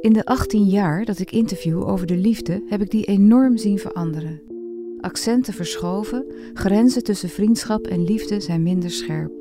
In de 18 jaar dat ik interview over de liefde heb ik die enorm zien veranderen. Accenten verschoven, grenzen tussen vriendschap en liefde zijn minder scherp.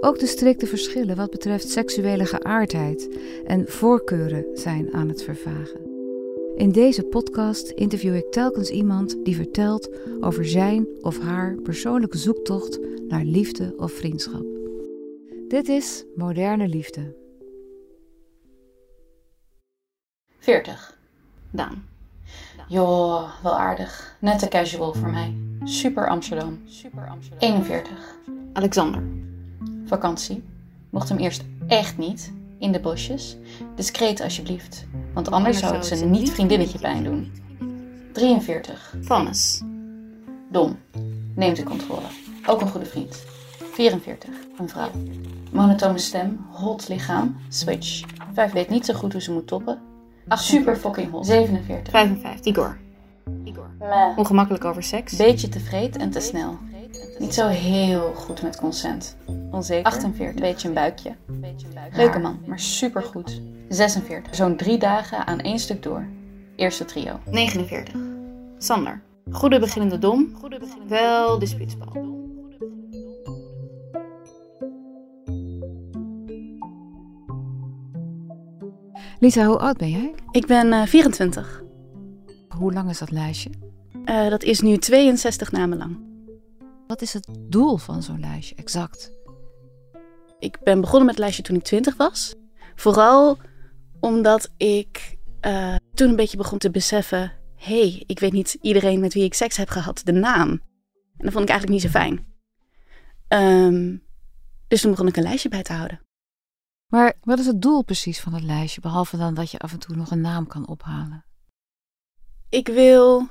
Ook de strikte verschillen wat betreft seksuele geaardheid en voorkeuren zijn aan het vervagen. In deze podcast interview ik telkens iemand die vertelt over zijn of haar persoonlijke zoektocht naar liefde of vriendschap. Dit is Moderne Liefde. 40. Daan. Joh, wel aardig. Net te casual voor mij. Super Amsterdam. 41. Alexander. Vakantie. Mocht hem eerst echt niet. In de bosjes. Discreet alsjeblieft. Want anders zou het ze niet vriendinnetje pijn doen. 43. Thomas. Dom. Neemt de controle. Ook een goede vriend. 44. Een vrouw. Monotone stem, hot lichaam, switch. 5 weet niet zo goed hoe ze moet toppen. Super fucking hot. 47. 55. Igor. Igor. Ongemakkelijk over seks. Beetje te vreed en te snel. Niet zo heel goed met consent. Onzeker. 48. Beetje een buikje. Leuke man, maar super goed. 46. Zo'n drie dagen aan één stuk door. Eerste trio. 49. Sander. Goede beginnende dom. Wel dispuutspel. Lisa, hoe oud ben jij? Ik ben eh 24. Hoe lang is dat lijstje? Eh, dat is nu 62 namen lang. Wat is het doel van zo'n lijstje exact? Ik ben begonnen met het lijstje toen ik 20 was. Vooral omdat ik eh, toen een beetje begon te beseffen: hé, hey, ik weet niet iedereen met wie ik seks heb gehad, de naam. En dat vond ik eigenlijk niet zo fijn. Ehm, dus toen begon ik een lijstje bij te houden. Maar wat is het doel precies van het lijstje, behalve dan dat je af en toe nog een naam kan ophalen? Ik wil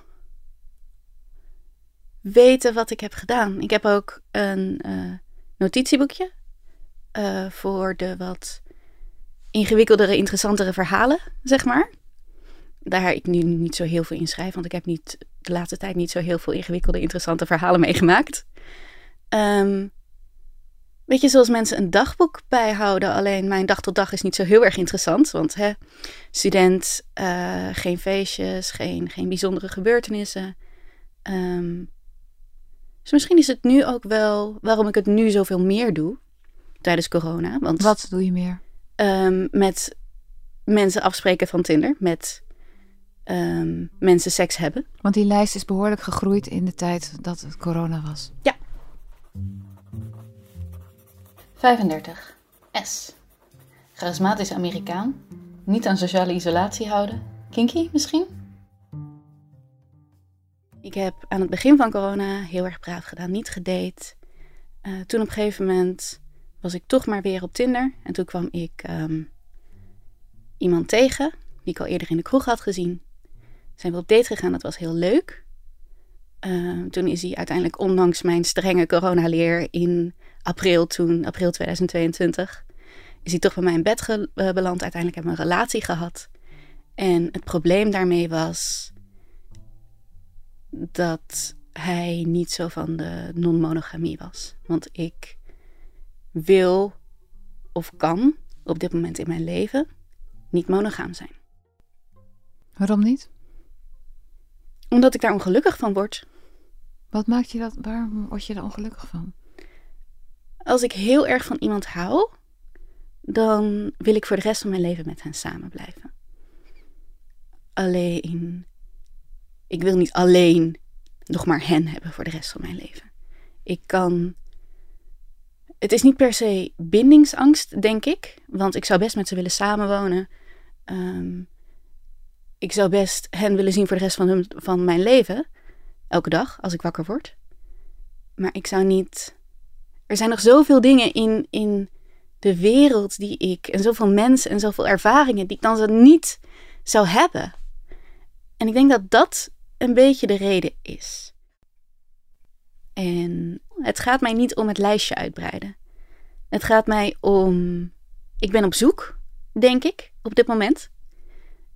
weten wat ik heb gedaan. Ik heb ook een eh, notitieboekje eh, voor de wat ingewikkeldere, interessantere verhalen, zeg maar. Daar ik nu niet zo heel veel in schrijf, want ik heb niet, de laatste tijd niet zo heel veel ingewikkelde, interessante verhalen meegemaakt. Ehm, weet je, zoals mensen een dagboek bijhouden, alleen mijn dag tot dag is niet zo heel erg interessant. Want hè, student, eh, geen feestjes, geen, geen bijzondere gebeurtenissen. Ehm, dus misschien is het nu ook wel waarom ik het nu zoveel meer doe tijdens corona. Want, Wat doe je meer? ehm, met mensen afspreken van Tinder, met ehm, mensen seks hebben. Want die lijst is behoorlijk gegroeid in de tijd dat het corona was. 35. S. Charismatisch Amerikaan. Niet aan sociale isolatie houden. Kinky misschien? Ik heb aan het begin van corona heel erg braaf gedaan, niet gedate. Eh, toen op een gegeven moment was ik toch maar weer op Tinder. En toen kwam ik ehm, iemand tegen, die ik al eerder in de kroeg had gezien. Zijn we op date gegaan, dat was heel leuk. Eh, toen is hij uiteindelijk, ondanks mijn strenge coronaleer in april, toen, april 2022, is hij toch bij mij in bed ge- eh, beland. Uiteindelijk hebben we een relatie gehad. En het probleem daarmee was dat hij niet zo van de non-monogamie was. Want ik wil of kan op dit moment in mijn leven niet monogaam zijn. Waarom niet? Omdat ik daar ongelukkig van word. Wat maakt je dat? Waarom word je er ongelukkig van? Als ik heel erg van iemand hou, dan wil ik voor de rest van mijn leven met hen samen blijven. Alleen, ik wil niet alleen nog maar hen hebben voor de rest van mijn leven. Ik kan. Het is niet per se bindingsangst, denk ik. Want ik zou best met ze willen samenwonen. Ehm, ik zou best hen willen zien voor de rest van, hun, van mijn leven. Elke dag als ik wakker word. Maar ik zou niet. Er zijn nog zoveel dingen in, in de wereld die ik. En zoveel mensen en zoveel ervaringen die ik dan zo niet zou hebben. En ik denk dat dat een beetje de reden is. En het gaat mij niet om het lijstje uitbreiden. Het gaat mij om. Ik ben op zoek, denk ik, op dit moment.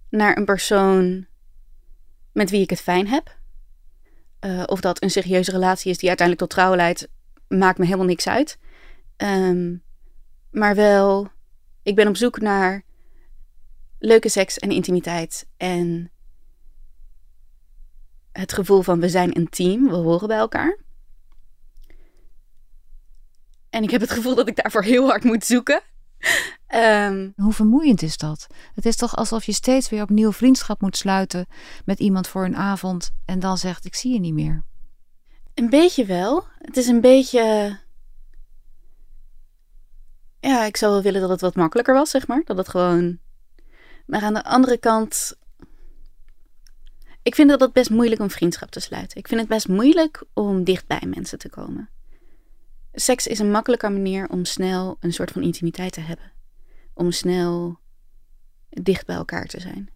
Naar een persoon met wie ik het fijn heb. Uh, of dat een serieuze relatie is die uiteindelijk tot trouwen leidt, maakt me helemaal niks uit. Um, maar wel, ik ben op zoek naar leuke seks en intimiteit. En het gevoel van we zijn een team, we horen bij elkaar. En ik heb het gevoel dat ik daarvoor heel hard moet zoeken. Um, Hoe vermoeiend is dat? Het is toch alsof je steeds weer opnieuw vriendschap moet sluiten met iemand voor een avond en dan zegt: Ik zie je niet meer. Een beetje wel. Het is een beetje. Ja, ik zou wel willen dat het wat makkelijker was, zeg maar. Dat het gewoon. Maar aan de andere kant. Ik vind dat het best moeilijk om vriendschap te sluiten. Ik vind het best moeilijk om dicht bij mensen te komen. Seks is een makkelijke manier om snel een soort van intimiteit te hebben. Om snel dicht bij elkaar te zijn.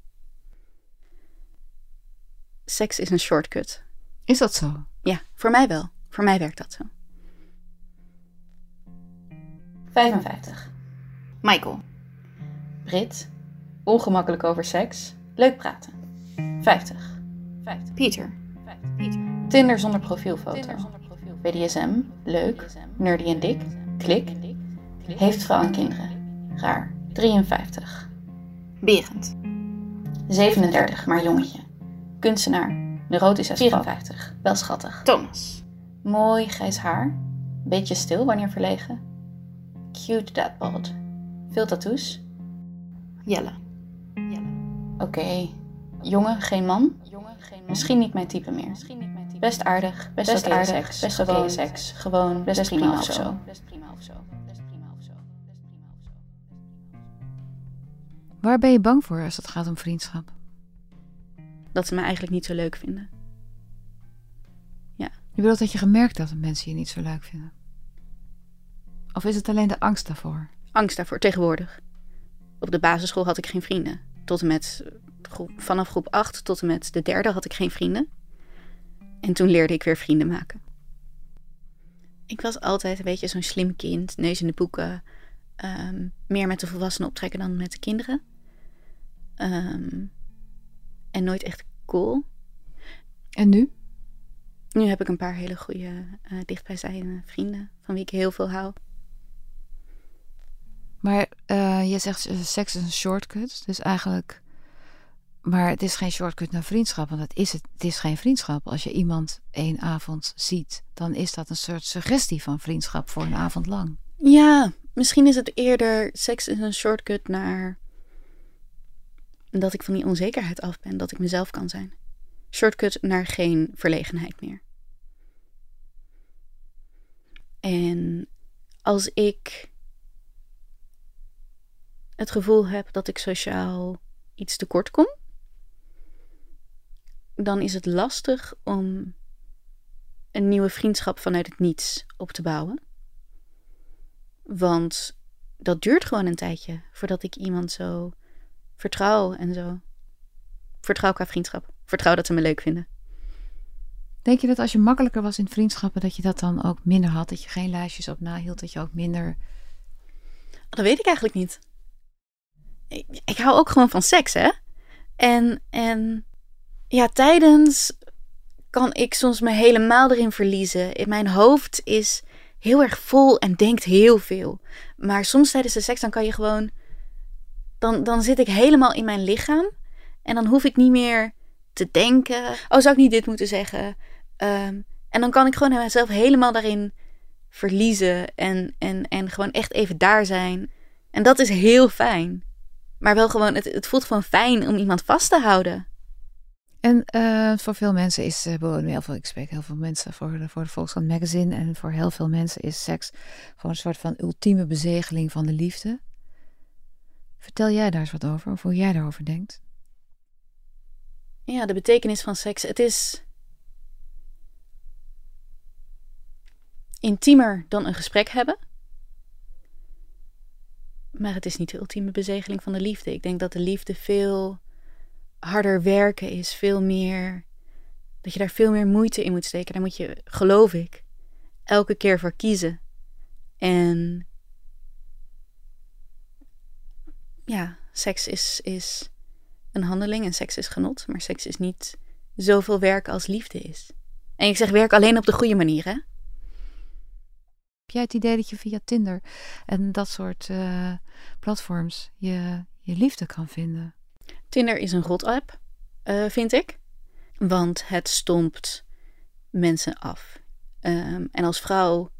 Seks is een shortcut. Is dat zo? Ja, voor mij wel. Voor mij werkt dat zo. 55. Michael. Brit. Ongemakkelijk over seks. Leuk praten. 50. 50. Pieter. Tinder zonder profielfoto. BDSM, leuk, nerdy en dik, klik, heeft vrouw en kinderen, raar, 53. Berend, 37, maar jongetje, kunstenaar, neurotisch 54, wel schattig. Thomas, mooi grijs haar, beetje stil wanneer verlegen, cute dadbod, veel tattoos. Jelle, Jelle. oké, okay. jongen, geen man, misschien niet mijn type meer. Best aardig, best, best aardig, seks, best oké okay seks, gewoon best, best prima, of zo. Best prima of zo. Best prima of zo. Waar ben je bang voor als het gaat om vriendschap? Dat ze me eigenlijk niet zo leuk vinden. Ja. Je bedoelt dat je gemerkt hebt dat mensen je niet zo leuk vinden? Of is het alleen de angst daarvoor? Angst daarvoor, tegenwoordig. Op de basisschool had ik geen vrienden. Tot en met groep, vanaf groep 8 tot en met de derde had ik geen vrienden. En toen leerde ik weer vrienden maken. Ik was altijd een beetje zo'n slim kind, neus in de boeken. Ehm, meer met de volwassenen optrekken dan met de kinderen. Ehm, en nooit echt cool. En nu? Nu heb ik een paar hele goede, uh, dichtbijzijnde vrienden van wie ik heel veel hou. Maar uh, je zegt uh, seks is een shortcut. Dus eigenlijk maar het is geen shortcut naar vriendschap, want het is, het, het is geen vriendschap. Als je iemand één avond ziet, dan is dat een soort suggestie van vriendschap voor een avond lang. Ja, misschien is het eerder seks is een shortcut naar dat ik van die onzekerheid af ben, dat ik mezelf kan zijn. Shortcut naar geen verlegenheid meer. En als ik het gevoel heb dat ik sociaal iets tekort kom, dan is het lastig om een nieuwe vriendschap vanuit het niets op te bouwen. Want dat duurt gewoon een tijdje voordat ik iemand zo vertrouw en zo. Vertrouw qua vriendschap. Vertrouw dat ze me leuk vinden. Denk je dat als je makkelijker was in vriendschappen, dat je dat dan ook minder had? Dat je geen lijstjes op nahield, dat je ook minder. Dat weet ik eigenlijk niet. Ik, ik hou ook gewoon van seks, hè? En, en ja, tijdens kan ik soms me helemaal erin verliezen. In mijn hoofd is heel erg vol en denkt heel veel. Maar soms tijdens de seks dan kan je gewoon. Dan, dan zit ik helemaal in mijn lichaam. En dan hoef ik niet meer te denken. Oh, zou ik niet dit moeten zeggen? Ehm, en dan kan ik gewoon mezelf helemaal daarin verliezen. En, en, en gewoon echt even daar zijn. En dat is heel fijn. Maar wel gewoon, het, het voelt gewoon fijn om iemand vast te houden. En uh, voor veel mensen is, uh, heel veel, ik spreek heel veel mensen voor de, voor de Volkskrant Magazine. En voor heel veel mensen is seks gewoon een soort van ultieme bezegeling van de liefde. Vertel jij daar eens wat over, of hoe jij daarover denkt? Ja, de betekenis van seks. Het is intiemer dan een gesprek hebben. Maar het is niet de ultieme bezegeling van de liefde. Ik denk dat de liefde veel harder werken is, veel meer. Dat je daar veel meer moeite in moet steken. Daar moet je, geloof ik, elke keer voor kiezen. En ja, seks is, is een handeling en seks is genot, maar seks is niet zoveel werk als liefde is. En ik zeg werk alleen op de goede manier, hè? Heb jij het idee dat je via Tinder en dat soort uh, platforms je, je liefde kan vinden? Tinder is een rot-app, uh, vind ik. Want het stompt mensen af. Um, en als vrouw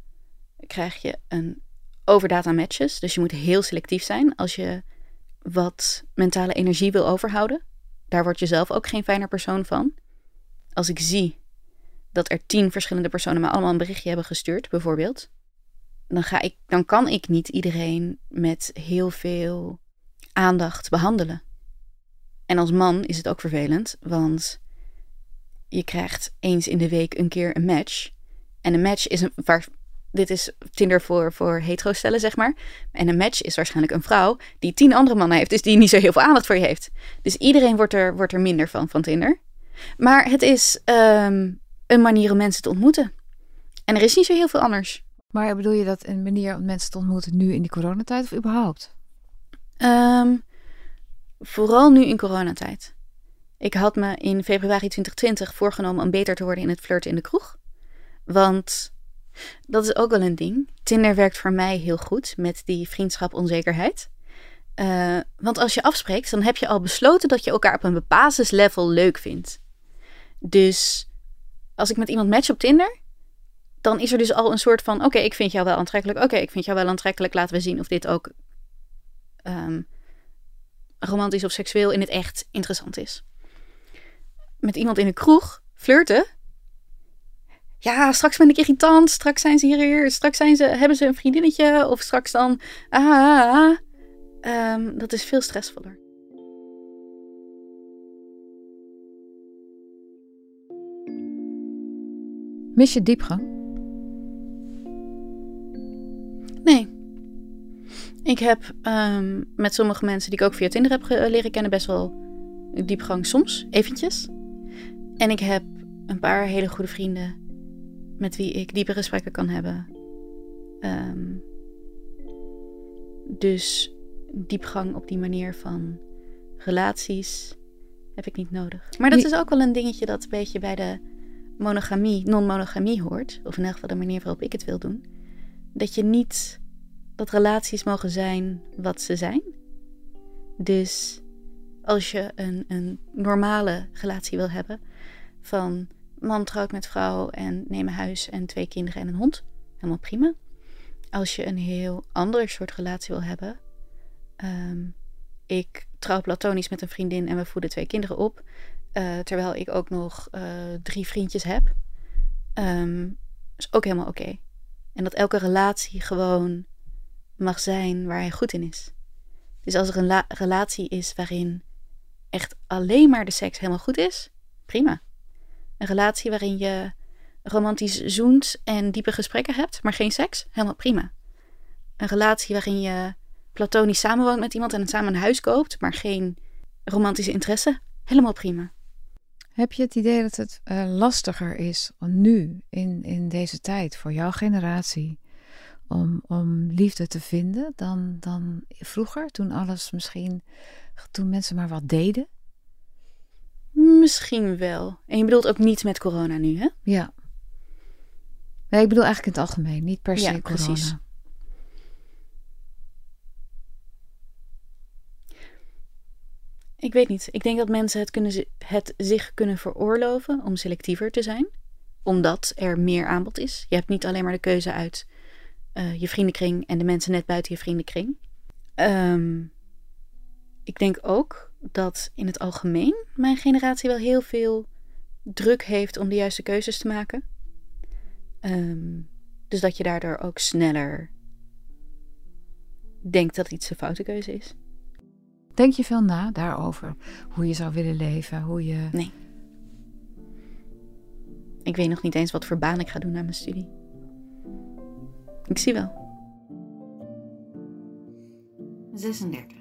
krijg je een overdata matches. Dus je moet heel selectief zijn als je wat mentale energie wil overhouden. Daar word je zelf ook geen fijner persoon van. Als ik zie dat er tien verschillende personen me allemaal een berichtje hebben gestuurd, bijvoorbeeld, dan, ga ik, dan kan ik niet iedereen met heel veel aandacht behandelen. En als man is het ook vervelend, want je krijgt eens in de week een keer een match. En een match is een, waar, dit is Tinder voor, voor hetero stellen, zeg maar. En een match is waarschijnlijk een vrouw die tien andere mannen heeft, dus die niet zo heel veel aandacht voor je heeft. Dus iedereen wordt er, wordt er minder van, van Tinder. Maar het is ehm, een manier om mensen te ontmoeten. En er is niet zo heel veel anders. Maar bedoel je dat een manier om mensen te ontmoeten nu in die coronatijd of überhaupt? Um, vooral nu in coronatijd. Ik had me in februari 2020 voorgenomen om beter te worden in het flirten in de kroeg. Want dat is ook wel een ding. Tinder werkt voor mij heel goed met die vriendschap onzekerheid. Uh, want als je afspreekt, dan heb je al besloten dat je elkaar op een basislevel leuk vindt. Dus als ik met iemand match op Tinder, dan is er dus al een soort van: oké, ik vind jou wel aantrekkelijk. Oké, ik vind jou wel aantrekkelijk. Laten we zien of dit ook um, romantisch of seksueel in het echt interessant is. Met iemand in een kroeg flirten. Ja, straks ben ik irritant. Straks zijn ze hier. Straks zijn ze, hebben ze een vriendinnetje. Of straks dan. Ah, ah, ah. Um, dat is veel stressvoller. Mis je diepgang? Nee. Ik heb um, met sommige mensen die ik ook via Tinder heb leren kennen best wel diepgang soms, eventjes. En ik heb een paar hele goede vrienden met wie ik diepe gesprekken kan hebben. Um, dus diepgang op die manier van relaties heb ik niet nodig. Maar dat is ook wel een dingetje dat een beetje bij de monogamie, non-monogamie hoort. Of in elk geval de manier waarop ik het wil doen. Dat je niet dat relaties mogen zijn wat ze zijn. Dus als je een, een normale relatie wil hebben van man trouwt met vrouw en neem een huis en twee kinderen en een hond, helemaal prima. Als je een heel andere soort relatie wil hebben, um, ik trouw platonisch met een vriendin en we voeden twee kinderen op, uh, terwijl ik ook nog uh, drie vriendjes heb, um, is ook helemaal oké. En dat elke relatie gewoon mag zijn waar hij goed in is. Dus als er een relatie is waarin echt alleen maar de seks helemaal goed is, prima. Een relatie waarin je romantisch zoent en diepe gesprekken hebt, maar geen seks, helemaal prima. Een relatie waarin je platonisch samenwoont met iemand en samen een huis koopt, maar geen romantische interesse, helemaal prima. Heb je het idee dat het uh, lastiger is nu, in, in deze tijd, voor jouw generatie, om, om liefde te vinden dan, dan vroeger, toen alles misschien, toen mensen maar wat deden? Misschien wel. En je bedoelt ook niet met corona nu, hè? Ja. Nee, ik bedoel eigenlijk in het algemeen, niet per se ja, corona. Precies. Ik weet niet. Ik denk dat mensen het, kunnen, het zich kunnen veroorloven om selectiever te zijn. Omdat er meer aanbod is. Je hebt niet alleen maar de keuze uit uh, je vriendenkring en de mensen net buiten je vriendenkring. Um, ik denk ook dat in het algemeen mijn generatie wel heel veel druk heeft om de juiste keuzes te maken. Um, dus dat je daardoor ook sneller denkt dat iets een foute keuze is. Denk je veel na daarover? Hoe je zou willen leven? Hoe je... Nee. Ik weet nog niet eens wat voor baan ik ga doen na mijn studie. Ik zie wel. 36.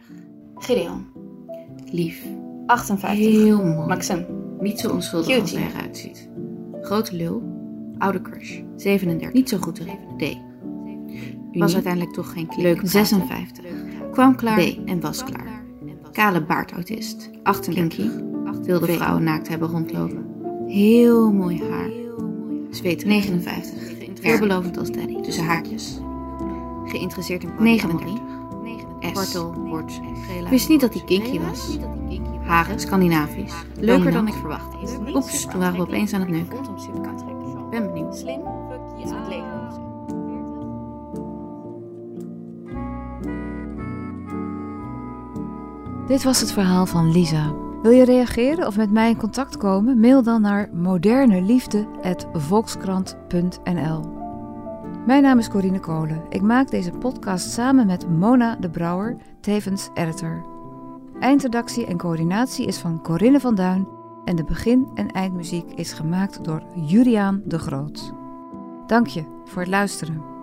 Gideon. Lief. 58. Heel mooi. Maxim. Niet zo onschuldig als Cutie. hij eruit ziet. Grote lul. Oude crush. 37. Niet zo goed erin. D. Was uiteindelijk toch geen klik. Leuk 56. Kwam klaar D. en was klaar. Kale baardautist. 38. Wilde vrouwen naakt hebben rondlopen. Heel mooi haar. Zweet 59. Veelbelovend als daddy. Tussen haakjes. Geïnteresseerd in 39. Wortel, wordt, gele. Wist niet dat hij kinky was. Haren, Scandinavisch. Leuker dan ik verwacht. Oeps, toen waren we opeens aan het neuken. Ben benieuwd. Slim, fuck je het leven. Dit was het verhaal van Lisa. Wil je reageren of met mij in contact komen? Mail dan naar moderneliefde.volkskrant.nl Mijn naam is Corine Kolen. Ik maak deze podcast samen met Mona de Brouwer, tevens editor. Eindredactie en coördinatie is van Corinne van Duin en de begin- en eindmuziek is gemaakt door Juriaan de Groot. Dank je voor het luisteren.